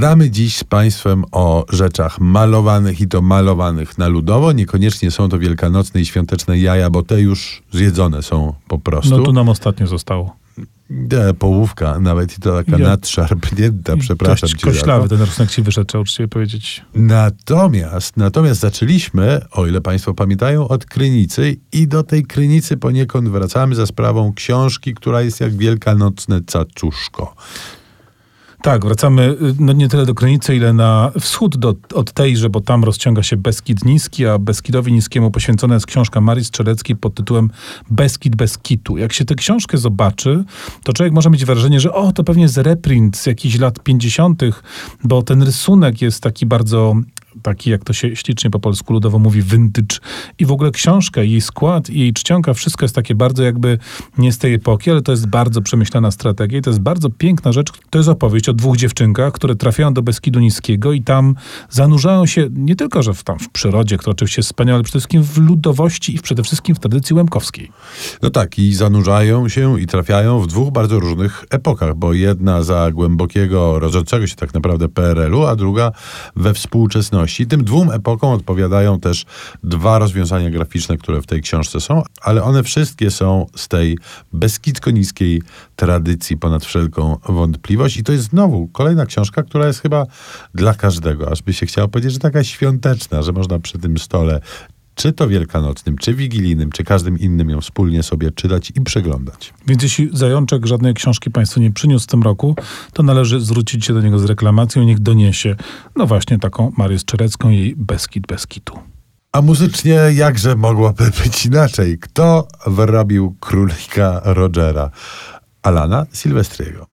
Gadamy dziś z Państwem o rzeczach malowanych i to malowanych na ludowo. Niekoniecznie są to wielkanocne i świąteczne jaja, bo te już zjedzone są po prostu. No tu nam ostatnio zostało. E, połówka, nawet i to taka Ja- nadszarpnięta, przepraszam cię. koślawy ten rysunek ci wyszedł, trzeba uczciwie powiedzieć. Natomiast, natomiast zaczęliśmy, o ile Państwo pamiętają, od Krynicy i do tej Krynicy poniekąd wracamy za sprawą książki, która jest jak wielkanocne cacuszko. Tak, wracamy y, no nie tyle do granicy, ile na wschód do, od tejże, bo tam rozciąga się Beskid Niski, a Beskidowi Niskiemu poświęcona jest książka Marii Strzeleckiej pod tytułem Beskid bez kitu. Jak się tę książkę zobaczy, to człowiek może mieć wrażenie, że o, to pewnie jest reprint z jakichś lat 50., bo ten rysunek jest taki bardzo taki, jak to się ślicznie po polsku ludowo mówi, vintage. I w ogóle książka, jej skład i jej czcionka, wszystko jest takie bardzo jakby nie z tej epoki, ale to jest bardzo przemyślana strategia i to jest bardzo piękna rzecz. To jest opowieść o dwóch dziewczynkach, które trafiają do Beskidu Niskiego i tam zanurzają się nie tylko, że w, tam w przyrodzie, która oczywiście jest wspaniała, ale przede wszystkim w ludowości i przede wszystkim w tradycji łemkowskiej. No tak, i zanurzają się i trafiają w dwóch bardzo różnych epokach, bo jedna za głębokiego, rodzącego się tak naprawdę PRL-u, a druga we współczesności. Tym dwóm epokom odpowiadają też dwa rozwiązania graficzne, które w tej książce są, ale one wszystkie są z tej beskidko-niskiej tradycji ponad wszelką wątpliwość. I to jest znowu kolejna książka, która jest chyba dla każdego, aż by się chciało powiedzieć, że taka świąteczna, że można przy tym stole czy to wielkanocnym, czy wigilijnym, czy każdym innym ją wspólnie sobie czytać i przeglądać. Więc jeśli Zajączek żadnej książki Państwu nie przyniósł w tym roku, to należy zwrócić się do niego z reklamacją i niech doniesie, no właśnie taką Marię Strzelecką, jej Beskid bez kitu. A muzycznie jakże mogłoby być inaczej? Kto wyrobił królika Rogera? Alana Silvestriego.